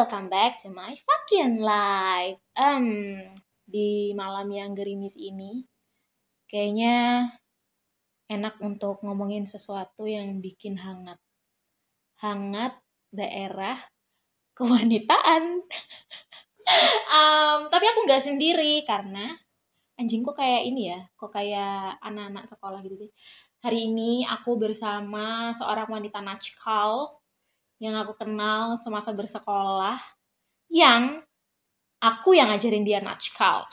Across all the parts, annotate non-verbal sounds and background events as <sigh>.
welcome back to my fucking life. Um, di malam yang gerimis ini, kayaknya enak untuk ngomongin sesuatu yang bikin hangat. Hangat daerah <laughs> kewanitaan. um, tapi aku nggak sendiri karena anjingku kayak ini ya, kok kayak anak-anak sekolah gitu sih. Hari ini aku bersama seorang wanita najkal yang aku kenal semasa bersekolah yang aku yang ngajarin dia najkal.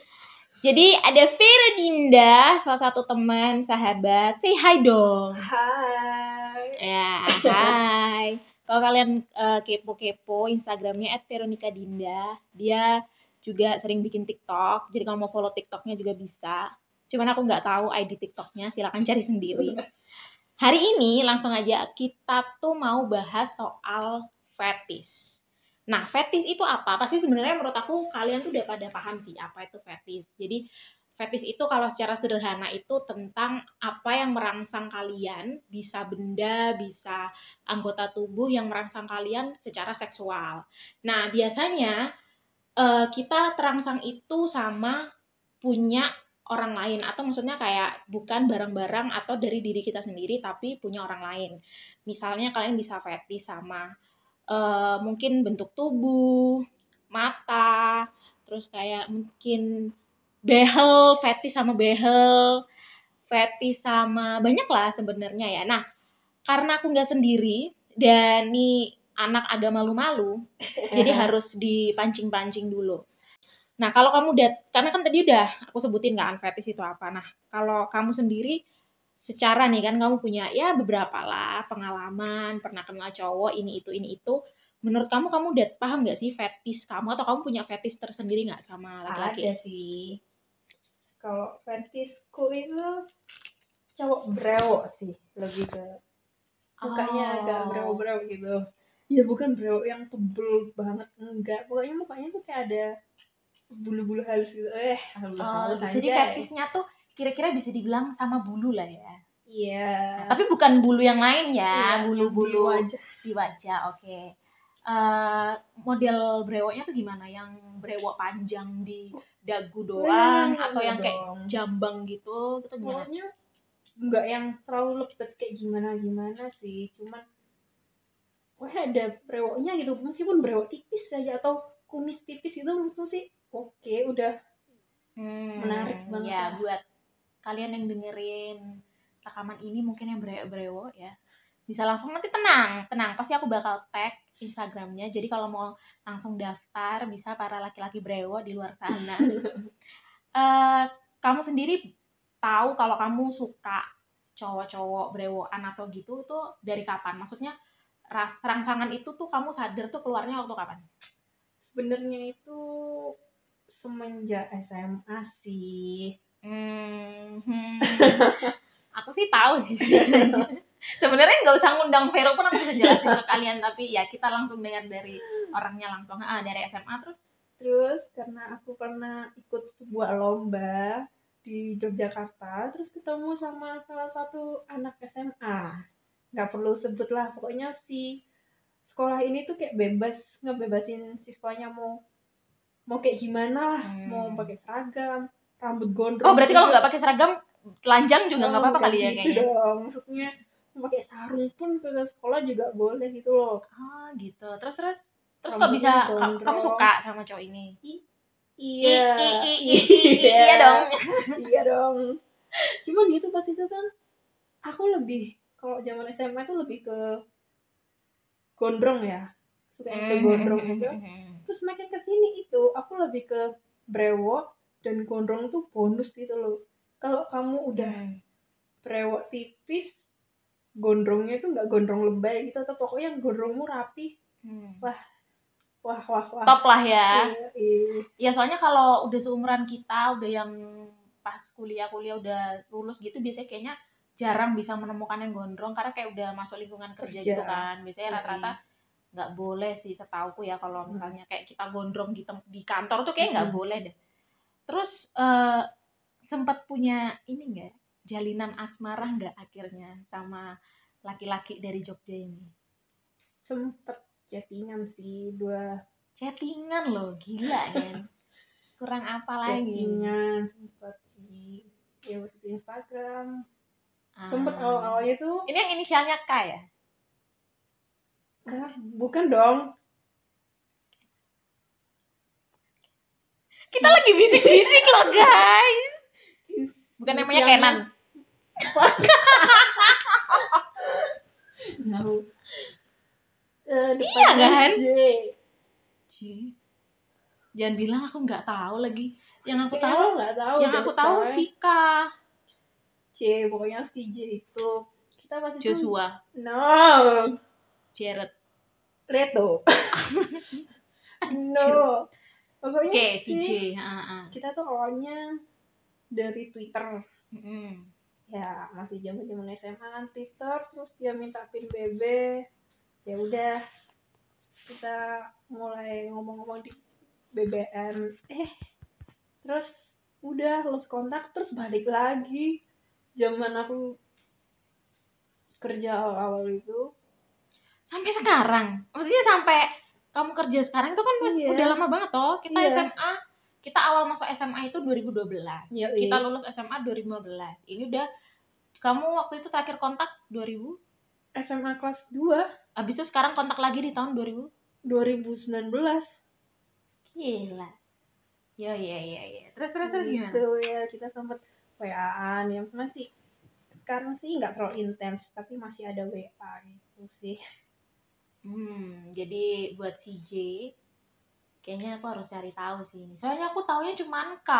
<laughs> Jadi ada Vera Dinda, salah satu teman, sahabat. Say hi dong. Hai. Ya, hai. <laughs> Kalau kalian uh, kepo-kepo Instagramnya @veronica_dinda, dia juga sering bikin TikTok. Jadi kalau mau follow TikToknya juga bisa. Cuman aku nggak tahu ID TikToknya, silakan cari sendiri. <laughs> Hari ini langsung aja kita tuh mau bahas soal fetis. Nah, fetis itu apa? Pasti sebenarnya menurut aku kalian tuh udah pada paham sih apa itu fetis. Jadi fetis itu kalau secara sederhana itu tentang apa yang merangsang kalian, bisa benda, bisa anggota tubuh yang merangsang kalian secara seksual. Nah, biasanya uh, kita terangsang itu sama punya orang lain atau maksudnya kayak bukan barang-barang atau dari diri kita sendiri tapi punya orang lain. Misalnya kalian bisa fetis sama uh, mungkin bentuk tubuh, mata, terus kayak mungkin behel, fetis sama behel, fetis sama banyak lah sebenarnya ya. Nah, karena aku nggak sendiri dan nih anak agak malu-malu, jadi <laughs> harus dipancing-pancing dulu. Nah, kalau kamu udah, karena kan tadi udah aku sebutin kan fetish itu apa. Nah, kalau kamu sendiri secara nih kan kamu punya ya beberapa lah pengalaman, pernah kenal cowok ini itu ini itu. Menurut kamu kamu udah paham nggak sih fetish kamu atau kamu punya fetish tersendiri nggak sama laki-laki? Ada sih. Kalau fetishku itu cowok brewok sih, lebih ke mukanya oh. agak brewok-brewok gitu. Ya bukan brewok yang tebel banget enggak, pokoknya mukanya tuh kayak ada bulu-bulu halus gitu. Eh halus, oh, jadi fetishnya tuh kira-kira bisa dibilang sama bulu lah ya? Iya. Nah, tapi bukan bulu yang lain ya iya, bulu-bulu di wajah. di wajah oke. Okay. uh, model brewoknya tuh gimana? Yang brewok panjang di dagu doang nah, atau yang dong. kayak jambang gitu? Gitu gimana? Pokoknya enggak yang terlalu lebet kayak gimana gimana sih. Cuman wah ada brewoknya gitu. Meskipun brewok tipis saja atau kumis tipis itu menurutku sih oke udah. Hmm, menarik banget ya buat kalian yang dengerin rekaman ini mungkin yang brewo ya. Bisa langsung nanti tenang tenang. Pasti aku bakal tag Instagramnya. Jadi kalau mau langsung daftar bisa para laki-laki brewo di luar sana. Uh, <laughs> kamu sendiri tahu kalau kamu suka cowok-cowok brewoan atau gitu itu dari kapan? Maksudnya ras rangsangan itu tuh kamu sadar tuh keluarnya waktu kapan? Sebenarnya itu semenjak SMA sih. Hmm, hmm. aku sih tahu sih sebenarnya. sebenarnya nggak usah ngundang Vero pun aku bisa jelasin ke kalian tapi ya kita langsung dengar dari orangnya langsung ah dari SMA terus terus karena aku pernah ikut sebuah lomba di Yogyakarta terus ketemu sama salah satu anak SMA nggak perlu sebut lah pokoknya si sekolah ini tuh kayak bebas ngebebasin siswanya mau mau kayak gimana lah hmm. mau pakai seragam rambut gondrong oh berarti kalau nggak pakai seragam telanjang juga nggak oh, apa-apa kali ya gitu kayaknya. dong. Maksudnya pakai sarung pun ke sekolah juga boleh gitu loh. Ah gitu. Terus terus terus kok bisa gondrong. kamu suka sama cowok ini? Iya. Iya. Iya dong. <laughs> Iya dong. Cuman gitu pas itu kan aku lebih kalau zaman SMA itu lebih ke gondrong ya. Suka yang ke gondrong juga. <laughs> Terus makin ke sini lebih ke brewok dan gondrong tuh bonus gitu loh kalau kamu udah hmm. brewok tipis gondrongnya itu nggak gondrong lebay gitu atau pokoknya gondrongmu rapi hmm. wah wah wah wah top lah ya iya, iya. ya soalnya kalau udah seumuran kita udah yang pas kuliah kuliah udah lulus gitu biasanya kayaknya jarang bisa menemukan yang gondrong karena kayak udah masuk lingkungan kerja, kerja. gitu kan biasanya rata-rata iya nggak boleh sih setauku ya kalau hmm. misalnya kayak kita gondrong di di kantor tuh kayak nggak hmm. boleh deh. Terus uh, sempat punya ini enggak jalinan asmara nggak akhirnya sama laki-laki dari Jogja ini? Sempet chattingan sih dua chattingan loh gila kan <laughs> kurang apa lagi? Chattingan sempat di ya di Instagram. Ah. sempet awal awalnya tuh ini yang inisialnya K ya ah, bukan dong. Kita lagi bisik-bisik loh guys. Bukan namanya Kenan. Tahu. <laughs> Eh, Iya kan? J. Jangan bilang aku nggak tahu lagi. Yang aku Kayaknya tahu nggak tahu yang aku tahu coy. si K C pokoknya si J itu. Kita pasti tuh- Joshua. No Jared. Leto <laughs> no. Pokoknya oke si sih, J ah, ah. kita tuh awalnya dari Twitter. Mm-mm. ya masih zaman zaman SMA kan Twitter terus dia minta pin BB ya udah kita mulai ngomong-ngomong di BBM eh terus udah lost kontak terus balik lagi. Zaman aku kerja awal-awal itu sampai sekarang. Maksudnya sampai kamu kerja sekarang itu kan mas- Iya. udah lama banget toh. Kita Iya. SMA kita awal masuk SMA itu 2012 Yoi. kita lulus SMA 2015 ini udah kamu waktu itu terakhir kontak 2000 SMA kelas 2 habis itu sekarang kontak lagi di tahun 2000 2019 gila. Ya ya ya ya terus terus terus gimana? gitu ya. Kita sempat WA-an yang masih sekarang sih nggak terlalu intens tapi masih ada WA gitu sih Hmm, jadi buat si J, kayaknya aku harus cari tahu sih ini. Soalnya aku taunya cuma K.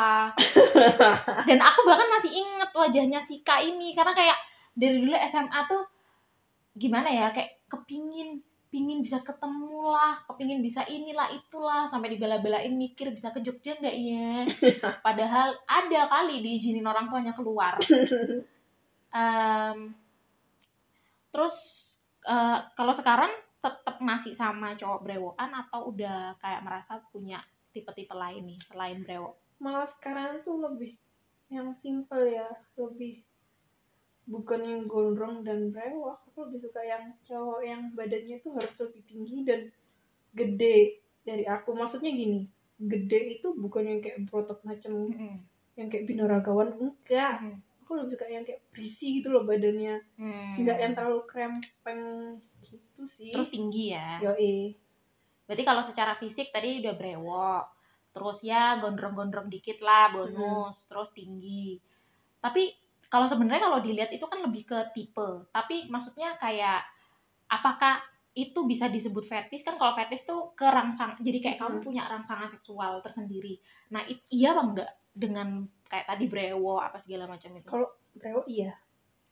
<laughs> Dan aku bahkan masih inget wajahnya si K ini karena kayak dari dulu SMA tuh gimana ya kayak kepingin pingin bisa ketemu lah, kepingin bisa inilah itulah sampai dibela-belain mikir bisa ke Jogja nggak ya? <laughs> Padahal ada kali diizinin orang tuanya keluar. <laughs> Em, terus eh, kalau sekarang tetap masih sama cowok brewokan atau udah kayak merasa punya tipe-tipe lain nih selain brewok? malah sekarang tuh lebih yang simple ya lebih bukan yang gondrong dan brewok aku lebih suka yang cowok yang badannya tuh harus lebih tinggi dan gede dari aku. Maksudnya gini gede itu bukan yang kayak berotot macam yang kayak binaragawan enggak. Aku lebih suka yang kayak berisi gitu loh badannya. Hmm. enggak yang terlalu krempeng gitu sih Terus tinggi ya. yoi Berarti kalau secara fisik tadi udah brewok. Terus ya gondrong-gondrong dikit lah bonus, terus tinggi. Tapi kalau sebenarnya kalau dilihat itu kan lebih ke tipe. Tapi maksudnya kayak apakah itu bisa disebut fetis kan kalau fetis tuh ke rangsang jadi kayak kamu Hmm. punya rangsangan seksual tersendiri nah it- iya apa enggak dengan kayak tadi brewo apa segala macam itu Kalau- brewok iya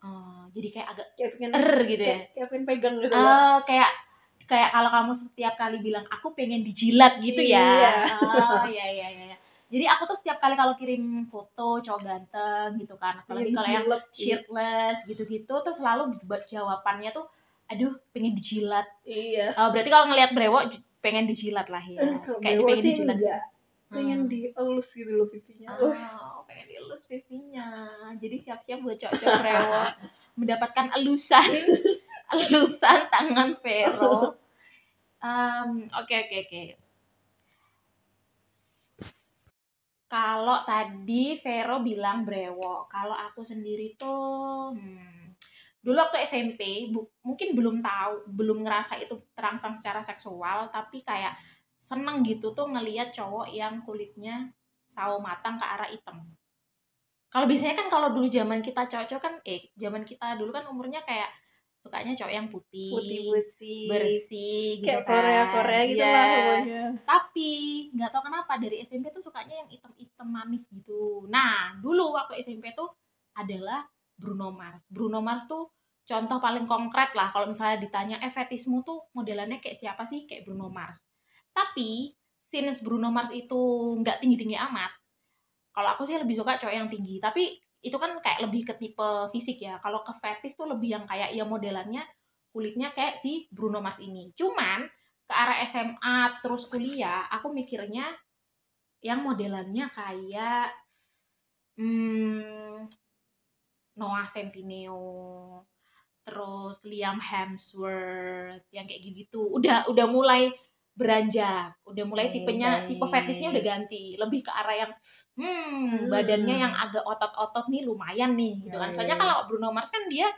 Oh, jadi kayak agak kayak pengen er gitu ya kayak, pengen pegang gitu loh. Oh, kayak kayak kalau kamu setiap kali bilang aku pengen dijilat gitu ya. Iya. Oh, iya iya iya. iya. Jadi aku tuh setiap kali kalau kirim foto cowok ganteng gitu kan, apalagi kalau yang gitu. shirtless gitu-gitu tuh selalu ba- jawabannya tuh aduh pengen dijilat. iya Oh, berarti kalau ngelihat brewok pengen dijilat lah ya. Eh, Kayak brewok pengen dijilat. enggak pengen Hmm. dielus gitu loh pipinya Oh, pipinya. Jadi siap-siap buat cowok-cowok brewok <laughs> mendapatkan elusan <laughs> elusan tangan Vero. Oke oke oke. Kalau tadi Vero bilang brewok, kalau aku sendiri tuh hmm, dulu waktu SMP bu- mungkin belum tahu, belum ngerasa itu terangsang secara seksual, tapi kayak seneng gitu tuh ngeliat cowok yang kulitnya sawo matang ke arah hitam. Kalau biasanya kan kalau dulu zaman kita cowok-cowok kan eh zaman kita dulu kan umurnya kayak sukanya cowok yang putih, putih-putih bersih gitu kayak kan. Korea-Korea gitu Iya. lah pokoknya Tapi nggak tahu kenapa dari SMP tuh sukanya yang hitam-hitam manis gitu. Nah, dulu waktu SMP tuh adalah Bruno Mars. Bruno Mars tuh contoh paling konkret lah kalau misalnya ditanya eh fetismu tuh modelannya kayak siapa sih? Kayak Bruno Mars. Tapi since Bruno Mars itu nggak tinggi-tinggi amat, kalau aku sih lebih suka cowok yang tinggi. Tapi itu kan kayak lebih ke tipe fisik ya. Kalau ke fetis tuh lebih yang kayak ya modelannya kulitnya kayak si Bruno Mars ini. Cuman ke arah SMA terus kuliah, aku mikirnya yang modelannya kayak hmm, Noah Centineo, terus Liam Hemsworth yang kayak gitu udah udah mulai beranjak udah mulai Baik, tipenya tipe fetishnya udah ganti lebih ke arah yang hmm, Hmm. badannya yang agak otot-otot nih lumayan nih gitu kan ya, soalnya ya. kalau Bruno Mars kan dia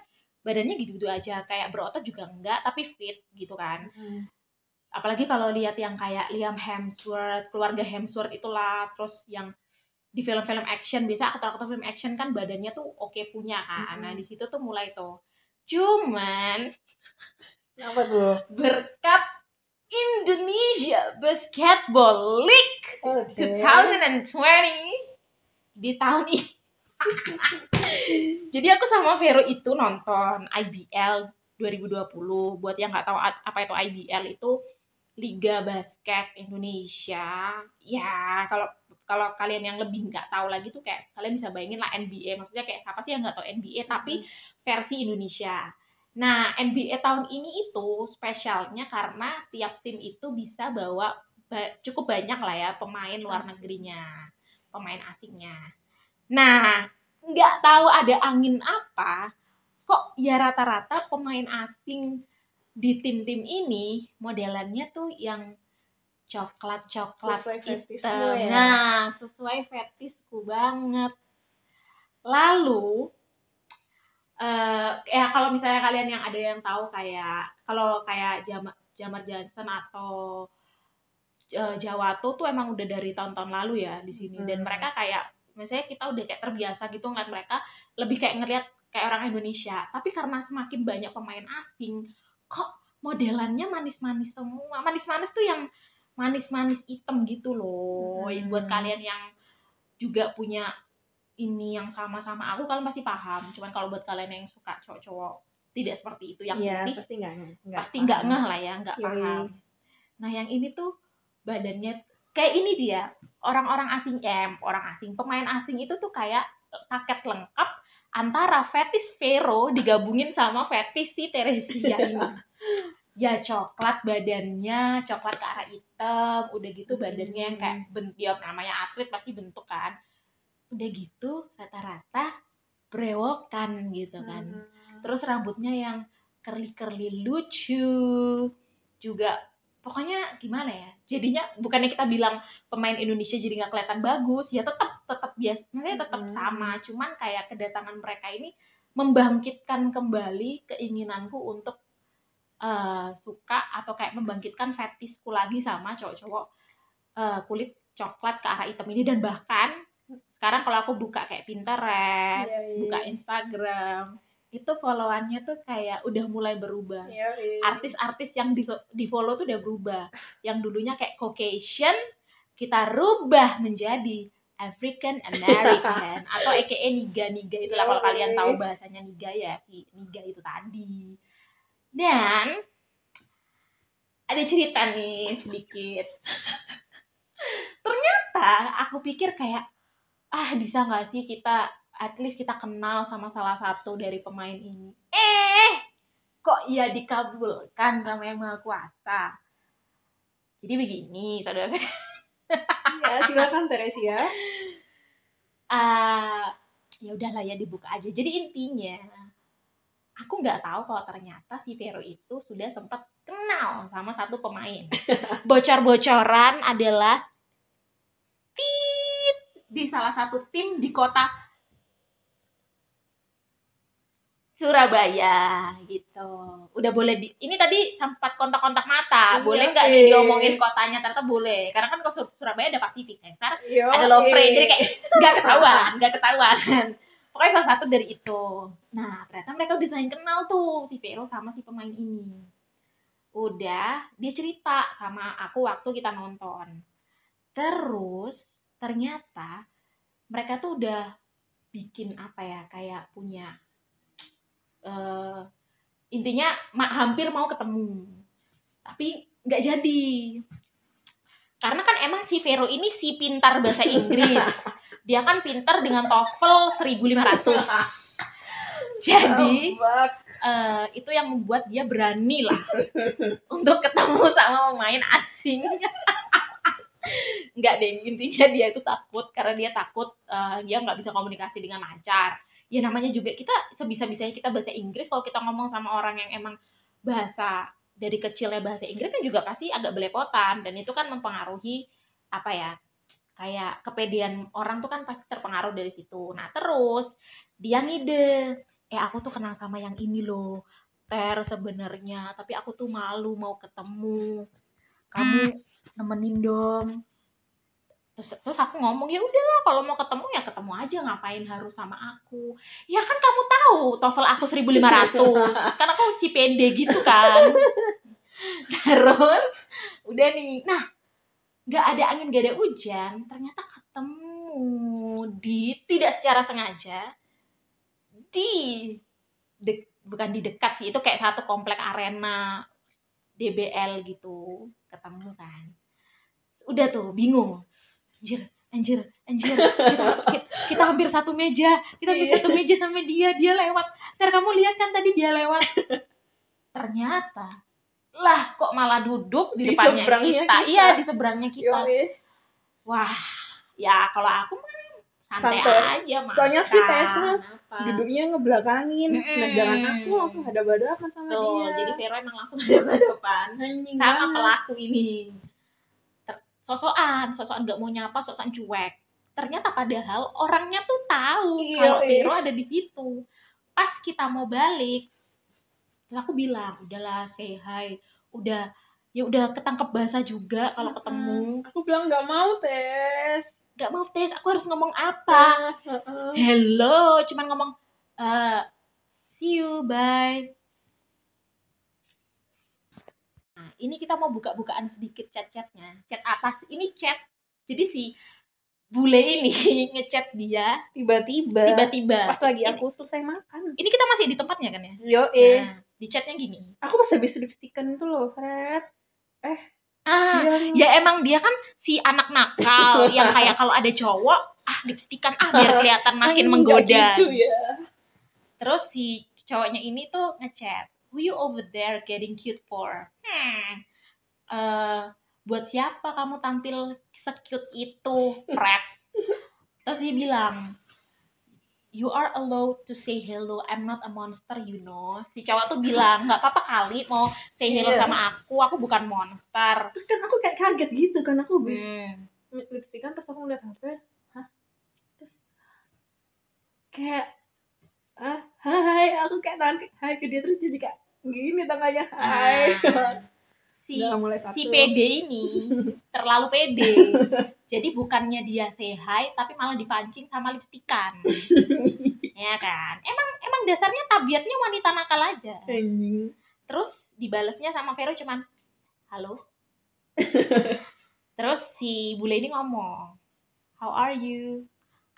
badannya gitu-gitu aja kayak berotot juga enggak tapi fit gitu kan Hmm. apalagi kalau lihat yang kayak Liam Hemsworth, keluarga Hemsworth itulah, terus yang di film-film action biasa aktor-aktor film action kan badannya tuh oke punya kan. Mm-mm. Nah, di situ tuh mulai tuh. Cuman Apa tuh? berkat Indonesia Basketball League Oke. 2020 di tahun ini. Jadi aku sama Vero itu nonton IBL 2020. Buat yang nggak tahu apa itu IBL itu Liga Basket Indonesia. Ya, kalau kalau kalian yang lebih nggak tahu lagi tuh kayak kalian bisa bayangin lah NBA. Maksudnya kayak siapa sih yang nggak tahu NBA tapi versi Indonesia. Nah, NBA tahun ini itu spesialnya karena tiap tim itu bisa bawa ba- cukup banyak lah ya pemain luar negerinya, pemain asingnya. Nah, nggak tahu ada angin apa, kok ya rata-rata pemain asing di tim-tim ini modelannya tuh yang coklat-coklat Sesuai fetishmu hitam. ya. Nah, sesuai fetisku banget. Lalu eh ya kalau misalnya kalian yang ada yang tahu kayak kalau kayak Jamar Jamar Johnson atau eh, Jawato tuh emang udah dari tahun-tahun lalu ya di sini dan Hmm. mereka kayak misalnya kita udah kayak terbiasa gitu ngeliat mereka lebih kayak ngeliat kayak orang Indonesia tapi karena semakin banyak pemain asing kok modelannya manis-manis semua manis-manis tuh yang manis-manis hitam gitu loh Hmm. buat kalian yang juga punya ini yang sama-sama aku kalian pasti paham. Cuman kalau buat kalian yang suka cowok-cowok tidak seperti itu. Yang Iya, putih pasti nggak pasti nggak ngeh lah ya nggak Yoi. paham. Nah yang ini tuh badannya kayak ini dia orang-orang asing em orang asing pemain asing itu tuh kayak paket lengkap antara fetis Vero digabungin sama fetis si Teresia ini. <laughs> Ya coklat badannya coklat ke arah hitam udah gitu badannya yang kayak ben- dia namanya atlet pasti bentuk kan udah gitu rata-rata brewokan gitu kan Hmm. terus rambutnya yang curly-curly lucu juga pokoknya gimana ya jadinya bukannya kita bilang pemain Indonesia jadi nggak kelihatan bagus ya tetap tetap biasa maksudnya tetap Mm-mm. sama cuman kayak kedatangan mereka ini membangkitkan kembali keinginanku untuk eh, suka atau kayak membangkitkan fetisku lagi sama cowok-cowok eh, kulit coklat ke arah hitam ini dan bahkan sekarang kalau aku buka kayak Pinterest, Iya, iya. buka Instagram, itu followannya tuh kayak udah mulai berubah. Yoi. Artis-artis yang di, di follow tuh udah berubah. Yang dulunya kayak Caucasian, kita rubah menjadi African American <laughs> atau aka niga niga itulah kalau Yoi. kalian tahu bahasanya niga ya si niga itu tadi. Dan ada cerita nih sedikit. <laughs> Ternyata aku pikir kayak ah bisa nggak sih kita at least kita kenal sama salah satu dari pemain ini. Eh, kok ia dikabulkan sama yang maha kuasa. Jadi begini, saudara-saudara. Ya, silakan Teresia. Ah, ya udahlah ya dibuka aja. Jadi intinya aku nggak tahu kalau ternyata si Vero itu sudah sempat kenal sama satu pemain. <laughs> Bocor-bocoran adalah di salah satu tim di kota Surabaya gitu. Udah boleh di ini tadi sempat kontak-kontak mata. Iya, Boleh nggak nih diomongin kotanya? Ternyata boleh. Karena kan ke Sur- Surabaya ada Pacific Cesar, Yo, ada Lovre. Jadi kayak nggak ketahuan, nggak ketahuan. Pokoknya salah satu dari itu. Nah, ternyata mereka udah saling kenal tuh si Vero sama si pemain ini. Udah, dia cerita sama aku waktu kita nonton. Terus ternyata mereka tuh udah bikin apa ya kayak punya eh intinya hampir mau ketemu tapi nggak jadi. Karena kan emang si Vero ini si pintar bahasa Inggris. <laughs> Dia kan pintar dengan TOEFL 1500 <laughs> jadi eh, itu yang membuat dia berani lah untuk ketemu sama pemain asing. <laughs> Enggak deh, intinya dia itu takut karena dia takut eh, dia nggak bisa komunikasi dengan lancar. ya namanya juga kita sebisa-bisanya kita bahasa Inggris kalau kita ngomong sama orang yang emang bahasa dari kecilnya bahasa Inggris kan juga pasti agak belepotan. Dan itu kan mempengaruhi apa ya kayak kepedean orang tuh kan pasti terpengaruh dari situ. Nah terus dia ngide eh aku tuh kenal sama yang ini loh ter sebenarnya. Tapi aku tuh malu mau ketemu. Kamu nemenin dong. Terus terus aku ngomong ya udah kalau mau ketemu ya ketemu aja ngapain harus sama aku? Ya kan kamu tahu TOEFL aku 1500 <laughs> kan aku si pede gitu kan. Terus udah nih. Nah nggak ada angin nggak ada hujan ternyata ketemu di tidak secara sengaja di de, bukan di dekat sih itu kayak satu komplek arena DBL gitu. Ketemu kan udah tuh bingung. Anjir anjir anjir. Kita, kita, kita hampir satu meja. Kita hampir satu meja sama dia. Dia lewat. Ter kamu lihat kan tadi dia lewat. Ternyata lah kok malah duduk di, Di depannya kita. kita. iya di seberangnya kita. Yoi. wah ya kalau aku mah santai, Santai. aja makan. Soalnya sih Tessa duduknya ngebelakangin. Mm-mm. nah jangan aku langsung ada badakan sama Tuh, dia. jadi Vero emang langsung Anjing sama pelaku ini sosokan sosokan nggak mau nyapa sosokan cuek. Ternyata padahal orangnya tuh tahu Iya, kalau iya. Vero ada di situ. Pas kita mau balik terus aku bilang udahlah say hi. Udah ya udah ketangkep bahasa juga kalau ketemu. Aku bilang nggak mau tes. Nggak mau tes aku harus ngomong apa? Heeh. hello cuman ngomong eh see you bye nah ini kita mau buka-bukaan sedikit chat-chatnya. Chat atas ini chat. Jadi si bule ini <laughs> ngechat dia tiba-tiba tiba-tiba. pas lagi Ini- aku selesai makan. ini kita masih di tempatnya kan ya? Yo eh. Nah, di chatnya gini. Aku pas habis lipstikan itu loh Fred. Ah Dia ya emang dia kan si anak nakal <laughs> yang kayak kalau ada cowok ah lipstikan ah biar kelihatan makin Anjing, menggoda nggak gitu. ya. Terus si cowoknya ini tuh ngechat, who you over there getting cute for? Hmm, eh, buat siapa kamu tampil secute itu, Fred? Terus dia bilang, you are allowed to say hello, I'm not a monster, you know. Si cowok tuh bilang, nggak apa-apa kali mau say hello Iya. sama aku, aku bukan monster. terus kan aku kayak kaget gitu kan aku habis Hmm. lipstikan terus aku ngeliat HP hah Terus kayak ah hai aku kayak tangan hai ke dia terus jadi kayak gini tangannya hai Nah, <laughs> si si PD ini terlalu pede. <laughs> Jadi bukannya dia say hi, tapi malah dipancing sama lipstikan. <laughs> ya kan? Emang emang dasarnya tabiatnya wanita nakal aja. anjing Terus dibalesnya sama Vero cuman halo. Terus si bule ini ngomong, How are you?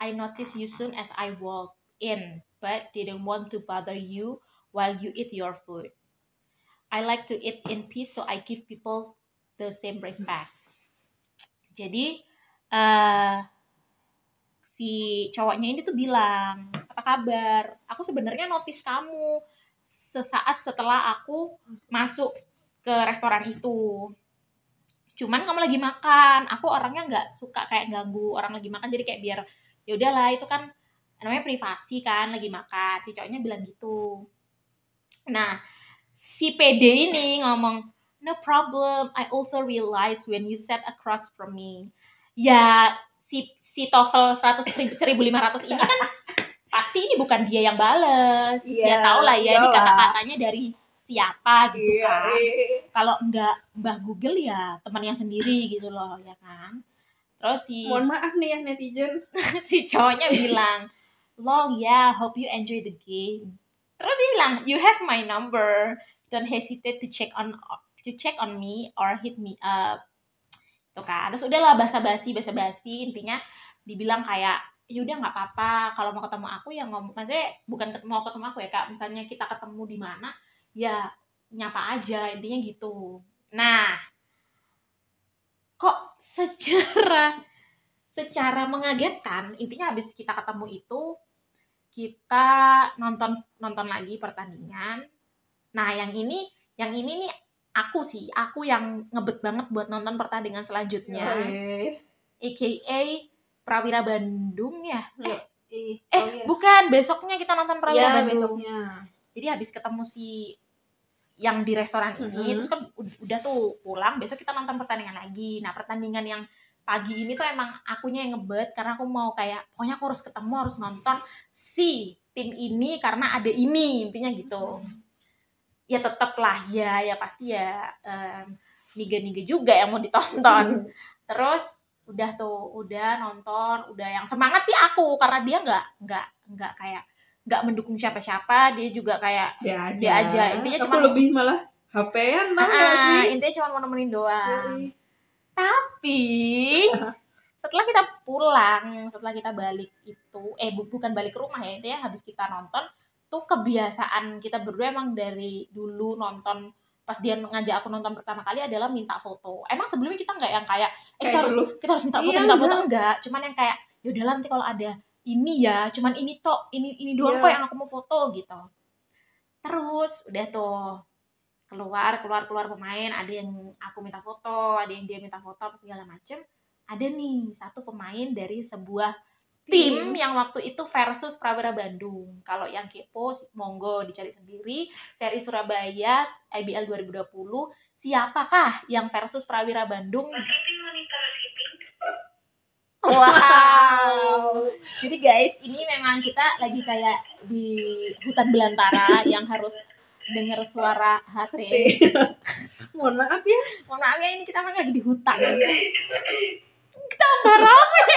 I noticed you soon as I walked in, but didn't want to bother you while you eat your food. I like to eat in peace, so I give people the same respect. Jadi eh si cowoknya ini tuh bilang, apa kabar? Aku sebenarnya notice kamu sesaat setelah aku masuk ke restoran itu. Cuman kamu lagi makan, aku orangnya nggak suka kayak ganggu orang lagi makan, jadi kayak biar ya udahlah itu kan namanya privasi kan lagi makan. Si cowoknya bilang gitu. Nah, si PD ini ngomong, no problem, I also realize when you sat across from me. Ya, si si TOEFL 100 1500 <laughs> ini kan pasti ini bukan dia yang bales. Iya, ya tau lah ya ini kata-katanya dari siapa gitu iya kan. eh. Kalau enggak Mbah Google ya teman yang sendiri gitu loh ya kan. Terus si mohon maaf nih ya netizen <laughs> si cowoknya bilang, lol ya, hope you enjoy the game. Terus dia bilang, you have my number, don't hesitate to check on to check on me or hit me up. Tuh kan, terus udahlah basa-basi, basa-basi, intinya dibilang kayak, ya udah nggak apa-apa, kalau mau ketemu aku ya ngomong, maksudnya bukan mau ketemu aku ya kak, misalnya kita ketemu di mana, ya nyapa aja, intinya gitu. Nah, kok secara secara mengagetkan intinya habis kita ketemu itu kita nonton nonton lagi pertandingan. Nah yang ini yang ini nih aku sih aku yang ngebet banget buat nonton pertandingan selanjutnya. Eh, aka Prawira Bandung ya? Eh oh iya. bukan besoknya kita nonton Prawira Iya, Bandung. besoknya. jadi habis ketemu si yang di restoran ini Mhm. terus kan ud- udah tuh pulang besok kita nonton pertandingan lagi. Nah pertandingan yang pagi ini tuh emang akunya yang ngebet karena aku mau kayak pokoknya aku harus ketemu harus nonton si tim ini karena ada ini intinya gitu ya tetep lah ya ya pasti ya em, niga-niga juga yang mau ditonton terus udah tuh udah nonton udah yang semangat sih aku karena dia nggak nggak nggak kayak nggak mendukung siapa-siapa dia juga kayak Dia aja. Dia aja. Intinya cuma- lebih malah HP-an tau gak sih? intinya cuma mau nemenin doang Yoi. Tapi setelah kita pulang setelah kita balik itu eh bu- bukan balik ke rumah ya intinya habis kita nonton tuh kebiasaan kita berdua emang dari dulu nonton pas dia ngajak aku nonton pertama kali adalah minta foto emang sebelumnya kita nggak yang kayak eh kita Kayak harus dulu. kita harus minta foto Iya, minta foto enggak. cuman yang kayak yaudah nanti kalau ada ini ya cuman ini tok ini ini doang Iya. kok yang aku mau foto gitu terus udah tuh keluar keluar keluar pemain ada yang aku minta foto ada yang dia minta foto apa segala macem ada nih satu pemain dari sebuah tim yang waktu itu versus Prawira Bandung. Kalau yang kepo, monggo dicari sendiri. Seri Surabaya IBL 2020. Siapakah yang versus Prawira Bandung? Wow. Jadi guys, ini memang kita lagi kayak di hutan belantara yang harus dengar suara HT. <laughs> Mohon maaf ya. Mohon maaf ya ini kita memang lagi di hutan. Tambah rame. <laughs>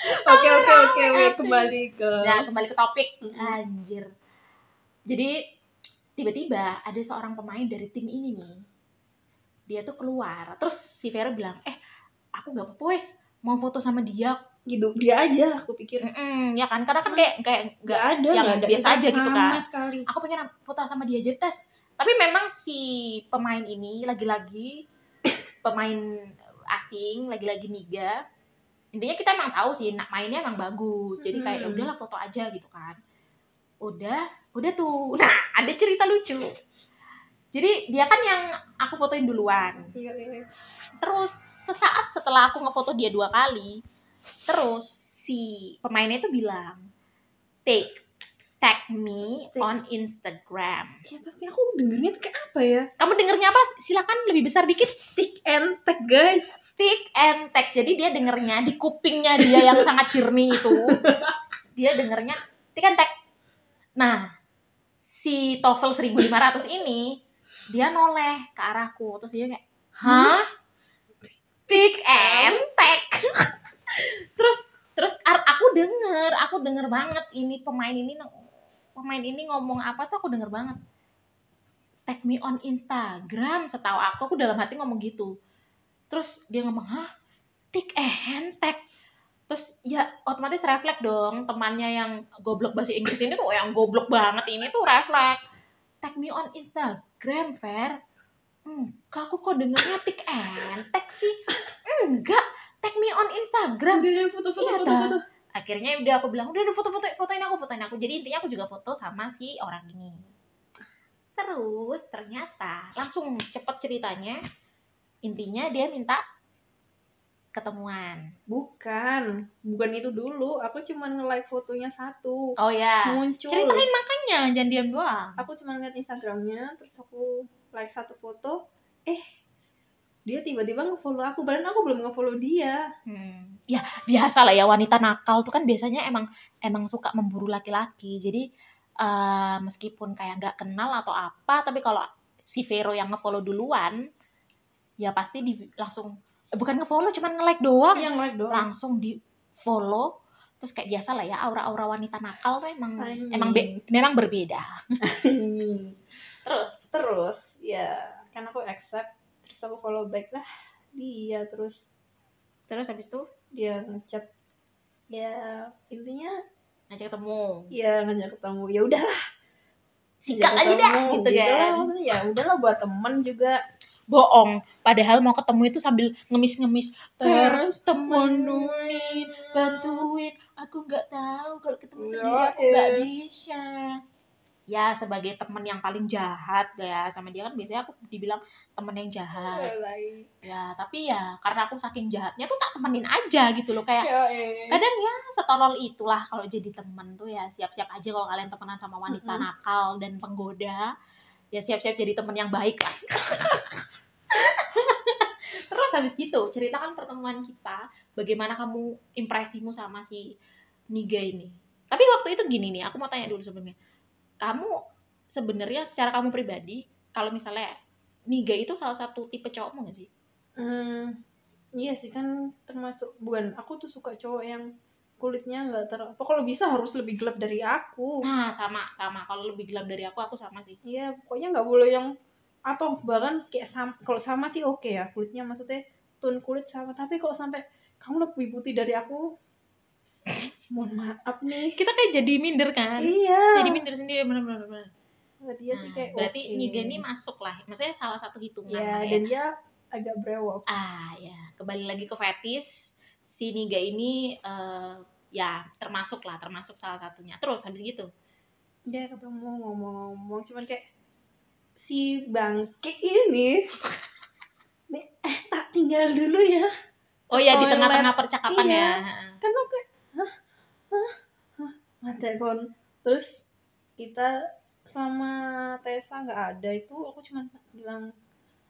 Oke oke oke oke kembali ke Nah, kembali ke topik. Anjir. Jadi tiba-tiba ada seorang pemain dari tim ini nih. Dia tuh keluar. Terus si Vera bilang, "Eh, aku gak apa-apa wes mau foto sama dia." Gitu dia aja aku pikir. Mm-mm, ya kan? Karena kan kayak kayak nggak gak ada yang ada biasa aja gitu kan. sekali. Aku pengen foto sama dia jadi tes. Tapi memang si pemain ini lagi-lagi <coughs> pemain asing lagi-lagi niga intinya kita emang tahu sih nak mainnya emang bagus. Jadi kayak ya Hmm. udahlah foto aja gitu kan. Udah udah tuh. <laughs> Nah ada cerita lucu. Jadi dia kan yang aku fotoin duluan. Iya iya. Terus sesaat setelah aku ngefoto dia dua kali terus si pemainnya itu bilang take tag me Take. on Instagram. Ya tapi aku dengernya tuh kayak apa ya? Kamu dengernya apa? Silakan lebih besar dikit. Tick and tag guys. Stick and tag. Jadi dia dengernya di kupingnya dia yang <laughs> sangat jernih itu. Dia dengernya stick and tag. Nah si TOEFL 1500 ini dia noleh ke arahku. Terus dia kayak hah? Stick and tag <laughs> terus terus aku denger aku denger banget ini pemain ini pemain ini ngomong apa tuh aku denger banget. Tag me on Instagram setahu aku aku dalam hati ngomong gitu. Terus dia ngomong hah? Tik and tag. Terus ya otomatis refleks dong temannya yang goblok bahasa Inggris ini tuh yang goblok banget ini tuh refleks. Tag me on Instagram Fer. Enggak aku kok dengernya tik tag sih. Enggak tag me on Instagram. Udah udah foto foto Iya, foto foto akhirnya udah aku bilang udah udah foto foto fotoin aku fotoin aku. Jadi intinya aku juga foto sama si orang ini. Terus ternyata langsung cepet ceritanya. Intinya dia minta ketemuan. Bukan. Bukan itu dulu. Aku cuma nge-like fotonya satu. Oh ya muncul. Ceritain makanya jangan diam doang. Aku cuma lihat Instagramnya terus aku like satu foto. Eh dia tiba-tiba nge-follow aku padahal aku belum nge-follow dia Hmm. Ya biasa lah ya wanita nakal tuh kan biasanya emang emang suka memburu laki-laki. Jadi eh, meskipun kayak nggak kenal atau apa, tapi kalau si Vero yang ngefollow duluan, ya pasti di langsung bukan ngefollow, cuman nge-like doang, yang like doang langsung di follow. Terus kayak biasa lah ya aura-aura wanita nakal tuh emang Anjing. emang be- memang berbeda. <laughs> Terus terus ya kan aku accept terus aku follow back lah dia terus terus habis itu? dia ngechat. Ya intinya ngajak ketemu. ya ngajak ketemu. Ya udahlah. Sikat ngajak aja dah gitu lah, kan. maksudnya. Ya udahlah buat temen juga. Bohong. Padahal mau ketemu itu sambil ngemis-ngemis. Terus temenin. bantuin. Aku nggak tahu kalau ketemu Ya, sendiri aku nggak bisa ya sebagai temen yang paling jahat ya. Sama dia kan biasanya aku dibilang temen yang jahat. Ya tapi ya karena aku saking jahatnya tuh tak temenin aja gitu loh. Kayak Ya, eh. kadang ya setolol itulah kalau jadi temen tuh ya siap-siap aja kalau kalian temenan sama wanita Mm-mm. nakal dan penggoda ya siap-siap jadi temen yang baik. Lah <laughs> terus habis gitu ceritakan pertemuan kita bagaimana kamu impresimu sama si Niga ini. Tapi waktu itu gini nih aku mau tanya dulu sebelumnya kamu sebenarnya secara kamu pribadi kalau misalnya Niga itu salah satu tipe cowokmu gak sih? Hmm, iya sih kan termasuk bukan aku tuh suka cowok yang kulitnya nggak ter apa kalau bisa harus lebih gelap dari aku. Nah sama sama. Kalau lebih gelap dari aku aku sama sih. Iya pokoknya nggak boleh yang atau bahkan kayak sam kalau sama sih oke ya kulitnya maksudnya tone kulit sama tapi kalau sampai kamu lebih putih dari aku mohon maaf nih. Kita kayak jadi minder kan? Iya. Jadi minder sendiri bener-bener bener. dia sih Nah, kayak berarti oke. Niga ini masuk lah. Maksudnya salah satu hitungan ya lah ya. dan dia agak brewok. Ah ya kembali lagi ke fetis si Niga ini eh, ya termasuk lah termasuk salah satunya. Terus habis gitu? Dia ketemu ngomong-ngomong cuman kayak si bangke ini <laughs> nih eh tak tinggal dulu ya. Oh ya di tengah-tengah percakapan Iya. ya. Kan aku kayak hah? Hah? Ada kon. Terus kita sama Tessa nggak ada itu aku cuma bilang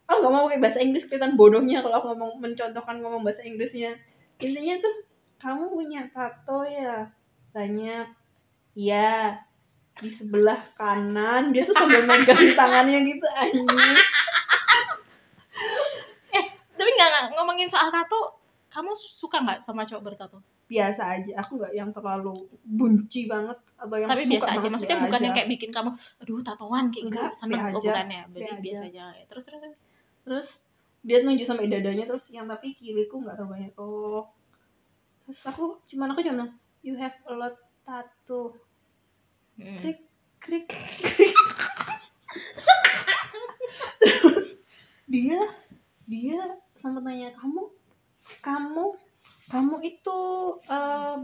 aku nggak mau pakai bahasa Inggris kelihatan bodohnya kalau aku ngomong mencontohkan ngomong bahasa Inggrisnya. Intinya tuh kamu punya tato ya? Banyak. Iya di sebelah kanan. Dia tuh sambil megang <laughs> tangannya gitu anjing. Tapi nggak nggak, ngomongin soal tato kamu suka nggak sama cowok bertato biasa aja. Aku nggak yang terlalu bunci banget atau yang tapi biasa aja. maksudnya biasa bukan yang kayak bikin kamu aduh tatoan kayak gitu Enggak, be oh aja, bukan ya berarti be biasa aja. aja. Terus terus terus. terus dia nunjuk sampai dadanya terus yang tapi kiriku nggak tahu banyak. Oh. Terus aku cuman aku cuma you have a lot tattoo. Hmm. krik krik krik terus dia dia sama tanya kamu kamu kamu itu eh,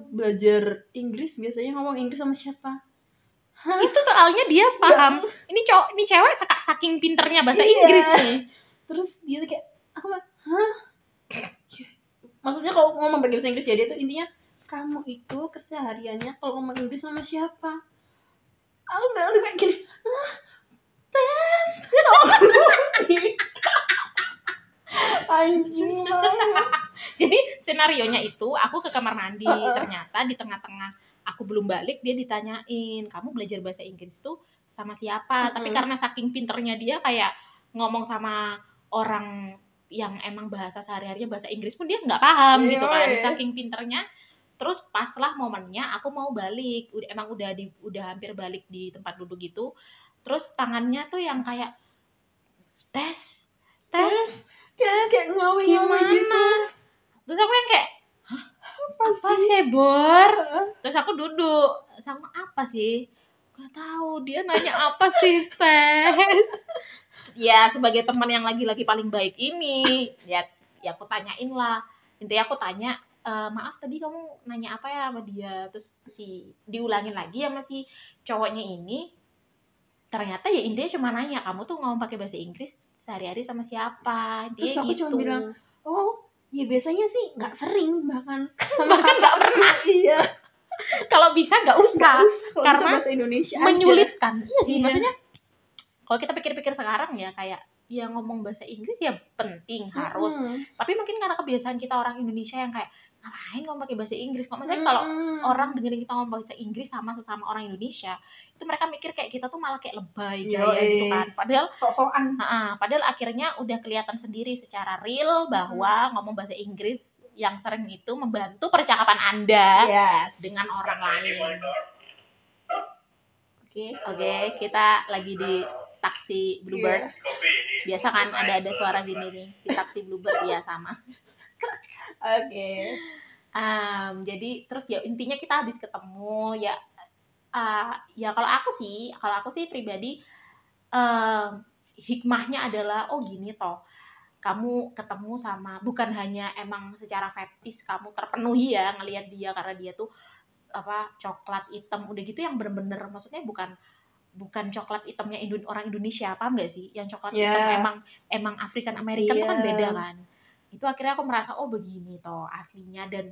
belajar Inggris biasanya ngomong Inggris sama siapa? Hah? itu soalnya dia paham. Ini cowok ini cewek sak- saking pinternya bahasa Iya. Inggris nih. Terus dia tuh kayak aku hah? Maksudnya kalau ngomong pakai bahasa Inggris ya dia tuh intinya kamu itu kesehariannya kalau ngomong Inggris sama siapa? Aku nggak tuh kayak gini hah? Tes <laughs> anjing <laughs> jadi senario nya itu aku ke kamar mandi. Ternyata di tengah-tengah aku belum balik dia ditanyain kamu belajar bahasa Inggris tuh sama siapa? Tapi Mm-mm. karena saking pinternya dia kayak ngomong sama orang yang emang bahasa sehari-harinya bahasa Inggris pun dia nggak paham Iya, gitu kan. Saking pinternya terus pas lah momennya aku mau balik. Udah emang udah di udah hampir balik di tempat duduk gitu. Terus tangannya tuh yang kayak tes tes kayak kayak ngawe-ngawe gitu terus aku yang kayak apa apa sih? sih bor? Terus aku duduk. Sama apa sih? Gak tahu. Dia nanya apa sih tes ya sebagai teman yang lagi-lagi paling baik ini. Ya ya aku tanyain lah. Intinya aku tanya "E, maaf tadi kamu nanya apa ya sama dia? Terus si diulangin lagi sama si cowoknya ini. Ternyata ya intinya cuma nanya kamu tuh ngomong pakai bahasa Inggris sehari-hari sama siapa. Dia Terus aku gitu. cuma bilang, oh ya biasanya sih nggak sering bahkan. Sama <laughs> bahkan nggak pernah. <laughs> Iya. Kalau bisa nggak usah usah, karena bisa bahasa Indonesia aja. menyulitkan. Iya sih Iya. maksudnya kalau kita pikir-pikir sekarang ya kayak ya ngomong bahasa Inggris ya penting harus. Mm-mm. tapi mungkin karena kebiasaan kita orang Indonesia yang kayak ngapain ngomong pakai bahasa Inggris kok maksudnya kalau Mm-mm. orang dengerin kita ngomong bahasa Inggris sama sesama orang Indonesia itu mereka mikir kayak kita tuh malah kayak lebay Yoi. gaya gitu kan padahal sok-sokan ah, padahal akhirnya udah kelihatan sendiri secara real bahwa ngomong bahasa Inggris yang sering itu membantu percakapan Anda yes dengan orang lain. Oke, oke, kita lagi di taksi Bluebird. Iya. Biasa kan ada ada suara gini nih di taksi Bluebird ya sama. <laughs> oke Em, jadi terus ya intinya kita habis ketemu ya ah, ya kalau aku sih kalau aku sih pribadi em, hikmahnya adalah oh gini toh kamu ketemu sama bukan hanya emang secara fetis kamu terpenuhi ya ngelihat dia karena dia tuh apa coklat hitam udah gitu yang bener-bener maksudnya bukan bukan coklat hitamnya Indo orang Indonesia paham gak sih yang coklat Iya. hitam emang emang African American tuh kan Iya. beda kan itu akhirnya aku merasa oh begini toh aslinya. Dan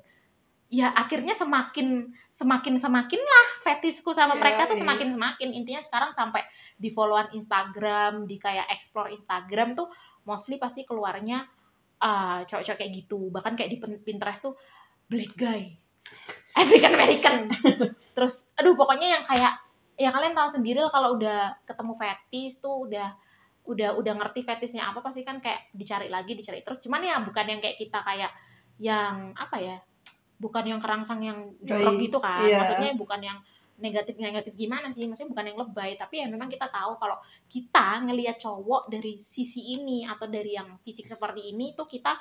ya akhirnya semakin semakin semakin lah fetisku sama Iya, mereka tuh iya. semakin semakin. Intinya sekarang sampai di followan Instagram di kayak explore Instagram tuh mostly pasti keluarnya uh, cowok-cowok kayak gitu. Bahkan kayak di Pin- Pinterest tuh black guy African American. Terus aduh pokoknya yang kayak ya kalian tahu sendiri lah kalau udah ketemu fetis tuh udah udah udah ngerti fetisnya apa pasti kan kayak dicari lagi dicari terus. Cuman ya bukan yang kayak kita kayak yang apa ya bukan yang kerangsang yang jorok gitu kan. Iya. maksudnya bukan yang negatif negatif gimana sih maksudnya bukan yang lebay. Tapi ya memang kita tahu kalau kita ngelihat cowok dari sisi ini atau dari yang fisik seperti ini tuh kita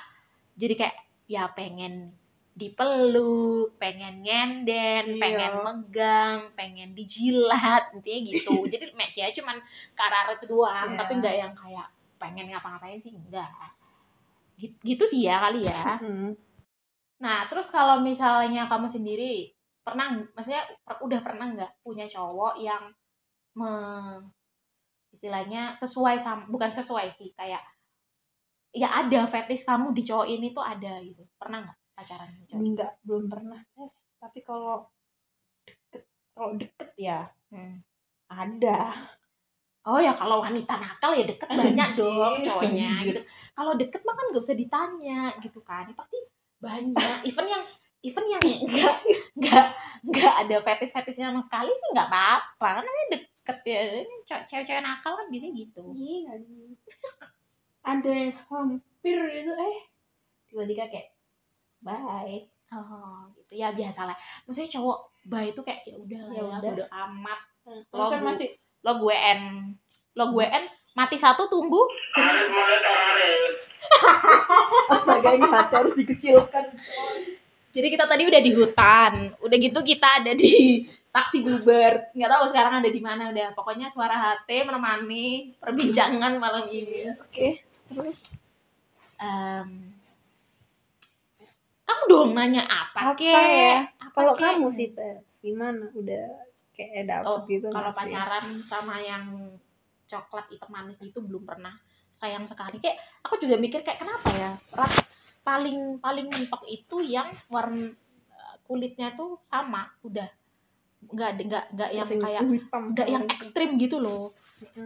jadi kayak ya pengen dipeluk, pengen nyenden, Iya. pengen megang, pengen dijilat, intinya gitu. <laughs> Jadi match ya cuman karar itu doang, Iya. tapi nggak yang kayak pengen ngapa-ngapain sih enggak. Gitu, gitu sih ya kali ya. Mm. Nah, terus kalau misalnya kamu sendiri pernah, maksudnya per- udah pernah nggak punya cowok yang me, istilahnya sesuai sama, bukan sesuai sih, kayak ya ada fetish kamu di cowok ini tuh ada gitu. Pernah nggak pacaran cowok? Enggak, belum pernah. Eh, tapi kalau deket, kalau deket ya Hmm. ada. Oh ya kalau wanita nakal ya deket <laughs> banyak dong cowoknya anjir. gitu. Kalau deket mah kan gak usah ditanya gitu kan. Ya, pasti banyak. Even yang even yang enggak enggak enggak ada fetish-fetishnya sama sekali sih nggak apa-apa. Kan namanya deket ya. Ini Cewek-cewek nakal kan biasanya gitu. Iya, ada yang hampir itu eh tiba-tiba kayak bye. Oh, gitu ya biasa lah. Maksudnya cowok bay itu kayak ya udah Ya ya, udah. udah amat. Lo kan masih Lo gue en lo gue en mati satu tumbuh astaga ini hati harus dikecilkan. Jadi kita tadi udah di hutan, udah gitu kita ada di taksi Uber, nggak tahu sekarang ada di mana udah. Pokoknya suara HT menemani perbincangan malam ini. Oke, terus Em, kamu dong nanya apa, Apa kek? ya? Apa kalau kamu sih Teh, gimana? Udah kayak dapet Oh, gitu kalau pacaran sama yang coklat hitam manis itu belum pernah. Sayang sekali. Kayak aku juga mikir kayak kenapa ya? Ras paling paling mentok itu yang warna kulitnya tuh sama udah. Nggak nggak nggak yang kayak nggak yang ekstrim gitu loh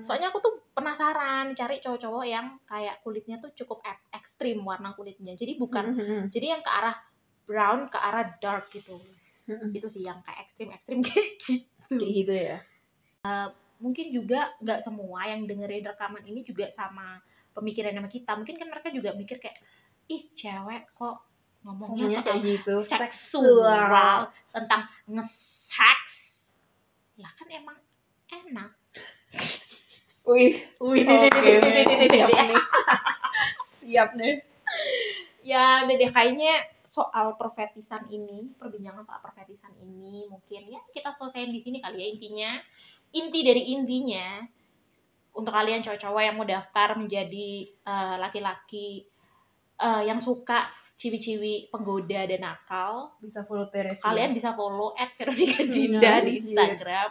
soalnya aku tuh penasaran cari cowok-cowok yang kayak kulitnya tuh cukup ek- ekstrim warna kulitnya jadi bukan Mhm. jadi yang ke arah brown ke arah dark gitu Mhm. itu sih yang kayak ekstrim ekstrim <laughs> kayak gitu Kayak gitu ya. mungkin juga nggak semua yang dengerin rekaman ini juga sama pemikiran sama kita mungkin kan mereka juga mikir kayak ih cewek kok ngomongnya Ngomongnya soal kayak gitu. seksual tentang nge-sex lah kan emang enak <laughs> Wih, Wih, oke, siap nih. Siap nih. ya udah deh kayaknya soal perfetisan ini perbincangan soal perfetisan ini mungkin ya kita selesaiin di sini kali ya intinya inti dari intinya untuk kalian cowok-cowok yang mau daftar menjadi eh, laki-laki eh, yang suka ciwi-ciwi penggoda dan nakal Bisa follow Teresia. kalian bisa follow at Veronica Dinda di Anjir. Instagram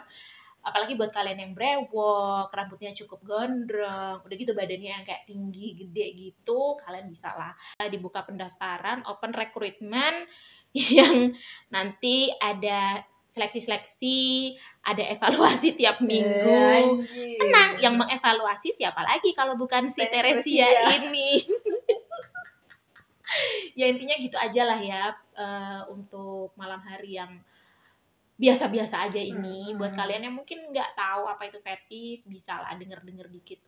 apalagi buat kalian yang brewok rambutnya cukup gondrong udah gitu badannya yang kayak tinggi gede gitu kalian bisa lah dibuka pendaftaran open recruitment <laughs> yang nanti ada seleksi-seleksi ada evaluasi tiap minggu Anjir. tenang yang mengevaluasi siapa lagi kalau bukan si Teresia. <laughs> Ini ya intinya gitu aja lah ya eh, untuk malam hari yang biasa-biasa aja ini. Hmm. buat kalian yang mungkin nggak tahu apa itu fetish bisa lah denger-denger dikit.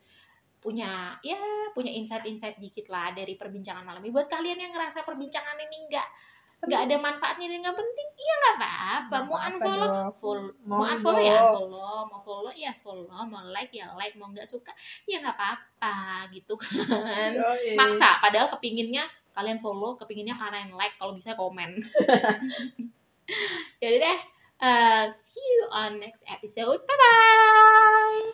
Punya ya punya insight-insight dikit lah dari perbincangan malam ini. Buat kalian yang ngerasa perbincangan ini nggak nggak ada manfaatnya dan nggak penting iya nggak apa-apa. Mau unfollow full mau Monggo. unfollow ya unfollow mau follow ya follow mau like ya like mau nggak suka ya nggak apa-apa gitu kan. <laughs> Yoi. maksa padahal kepinginnya kalian follow kepinginnya kalian like kalau bisa komen. <laughs> <laughs> Ya udah deh Uh, see you on next episode. Bye bye